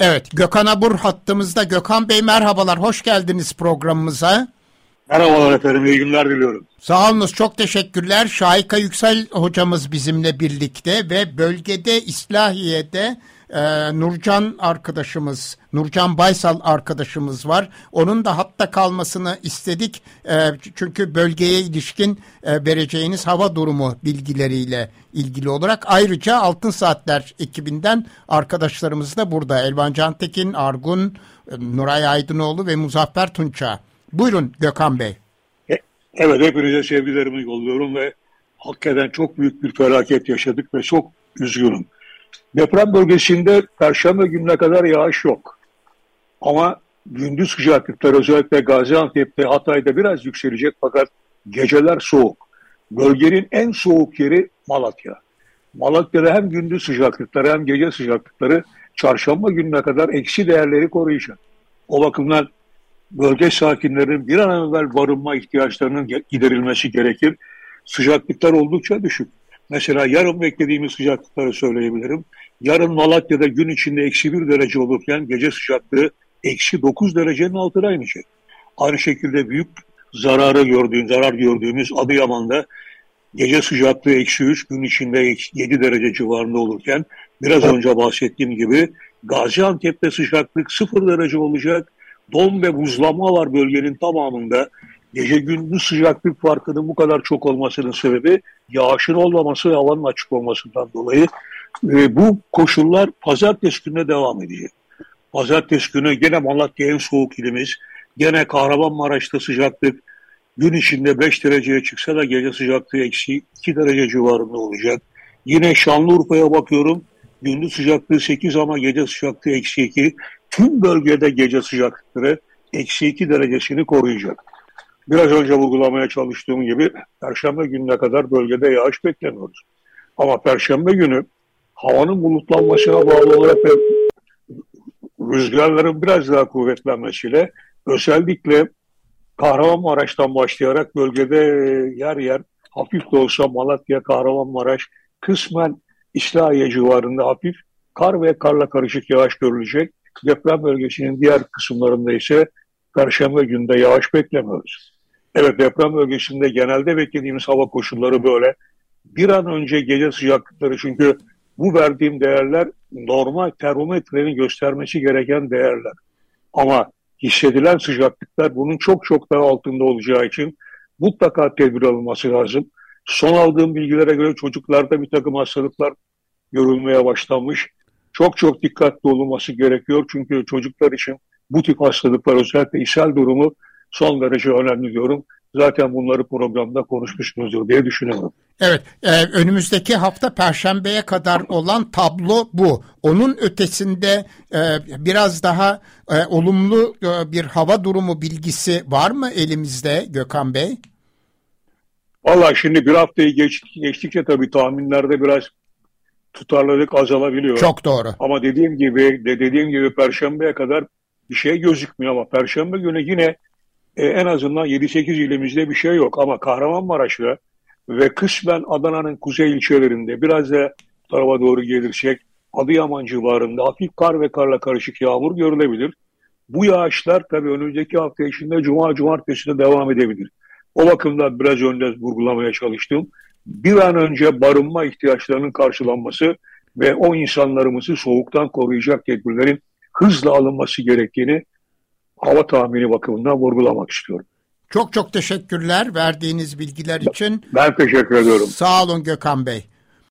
Evet, Gökhan Abur hattımızda. Gökhan Bey merhabalar, hoş geldiniz programımıza. Merhabalar efendim, iyi günler diliyorum. Sağ olunuz, çok teşekkürler. Şahika Yüksel hocamız bizimle birlikte ve bölgede İslahiye'de e, Nurcan arkadaşımız, Nurcan Baysal arkadaşımız var. Onun da hatta kalmasını istedik. E, çünkü bölgeye ilişkin e, vereceğiniz hava durumu bilgileriyle ilgili olarak. Ayrıca Altın Saatler ekibinden arkadaşlarımız da burada. Elvan Cantekin, Argun, e, Nuray Aydınoğlu ve Muzaffer Tunça. Buyurun Gökhan Bey. E, evet hepinize sevgilerimi yolluyorum ve hakikaten çok büyük bir felaket yaşadık ve çok üzgünüm. Deprem bölgesinde Perşembe gününe kadar yağış yok. Ama gündüz sıcaklıklar özellikle Gaziantep'te, Hatay'da biraz yükselecek fakat geceler soğuk. Bölgenin en soğuk yeri Malatya. Malatya'da hem gündüz sıcaklıkları hem gece sıcaklıkları çarşamba gününe kadar eksi değerleri koruyacak. O bakımdan bölge sakinlerinin bir an evvel barınma ihtiyaçlarının giderilmesi gerekir. Sıcaklıklar oldukça düşük. Mesela yarın beklediğimiz sıcaklıkları söyleyebilirim. Yarın Malatya'da gün içinde eksi bir derece olurken gece sıcaklığı eksi dokuz derecenin altına inecek. Aynı şekilde büyük zararı gördüğün, zarar gördüğümüz Adıyaman'da gece sıcaklığı eksi üç, gün içinde yedi derece civarında olurken biraz önce bahsettiğim gibi Gaziantep'te sıcaklık sıfır derece olacak. Don ve buzlama var bölgenin tamamında. Gece gündüz sıcaklık farkının bu kadar çok olmasının sebebi yağışın olmaması ve havanın açık olmasından dolayı e, bu koşullar pazartesi gününe devam edecek. Pazartesi günü gene Malatya en soğuk ilimiz. Gene Kahramanmaraş'ta sıcaklık gün içinde 5 dereceye çıksa da gece sıcaklığı eksi 2 derece civarında olacak. Yine Şanlıurfa'ya bakıyorum. Gündüz sıcaklığı 8 ama gece sıcaklığı eksi 2. Tüm bölgede gece sıcaklıkları eksi 2 derecesini koruyacak. Biraz önce vurgulamaya çalıştığım gibi Perşembe gününe kadar bölgede yağış beklemiyoruz. Ama Perşembe günü havanın bulutlanmasına bağlı olarak ve rüzgarların biraz daha kuvvetlenmesiyle özellikle Kahramanmaraş'tan başlayarak bölgede yer yer hafif de olsa Malatya, Kahramanmaraş, kısmen İslahiye civarında hafif kar ve karla karışık yağış görülecek. Deprem bölgesinin diğer kısımlarında ise Perşembe günde yağış beklemiyoruz. Evet deprem bölgesinde genelde beklediğimiz hava koşulları böyle. Bir an önce gece sıcaklıkları çünkü bu verdiğim değerler normal termometrenin göstermesi gereken değerler. Ama hissedilen sıcaklıklar bunun çok çok daha altında olacağı için mutlaka tedbir alınması lazım. Son aldığım bilgilere göre çocuklarda bir takım hastalıklar görülmeye başlanmış. Çok çok dikkatli olunması gerekiyor çünkü çocuklar için bu tip hastalıklar özellikle ishal durumu son derece önemli diyorum. Zaten bunları programda konuşmuşuzdur diye düşünüyorum. Evet, e, önümüzdeki hafta Perşembe'ye kadar olan tablo bu. Onun ötesinde e, biraz daha e, olumlu e, bir hava durumu bilgisi var mı elimizde Gökhan Bey? Valla şimdi bir haftayı geç, geçtikçe tabii tahminlerde biraz tutarlılık azalabiliyor. Çok doğru. Ama dediğim gibi de dediğim gibi Perşembe'ye kadar bir şey gözükmüyor ama Perşembe günü yine e, en azından 7-8 ilimizde bir şey yok. Ama Kahramanmaraş'ta ve kısmen Adana'nın kuzey ilçelerinde biraz da tarafa doğru gelirsek Adıyaman civarında hafif kar ve karla karışık yağmur görülebilir. Bu yağışlar tabii önümüzdeki hafta içinde cuma cumartesi de devam edebilir. O bakımdan biraz önce vurgulamaya çalıştım. Bir an önce barınma ihtiyaçlarının karşılanması ve o insanlarımızı soğuktan koruyacak tedbirlerin hızla alınması gerektiğini hava tahmini bakımından vurgulamak istiyorum. Çok çok teşekkürler verdiğiniz bilgiler için. Ben teşekkür ediyorum. Sağ olun Gökhan Bey.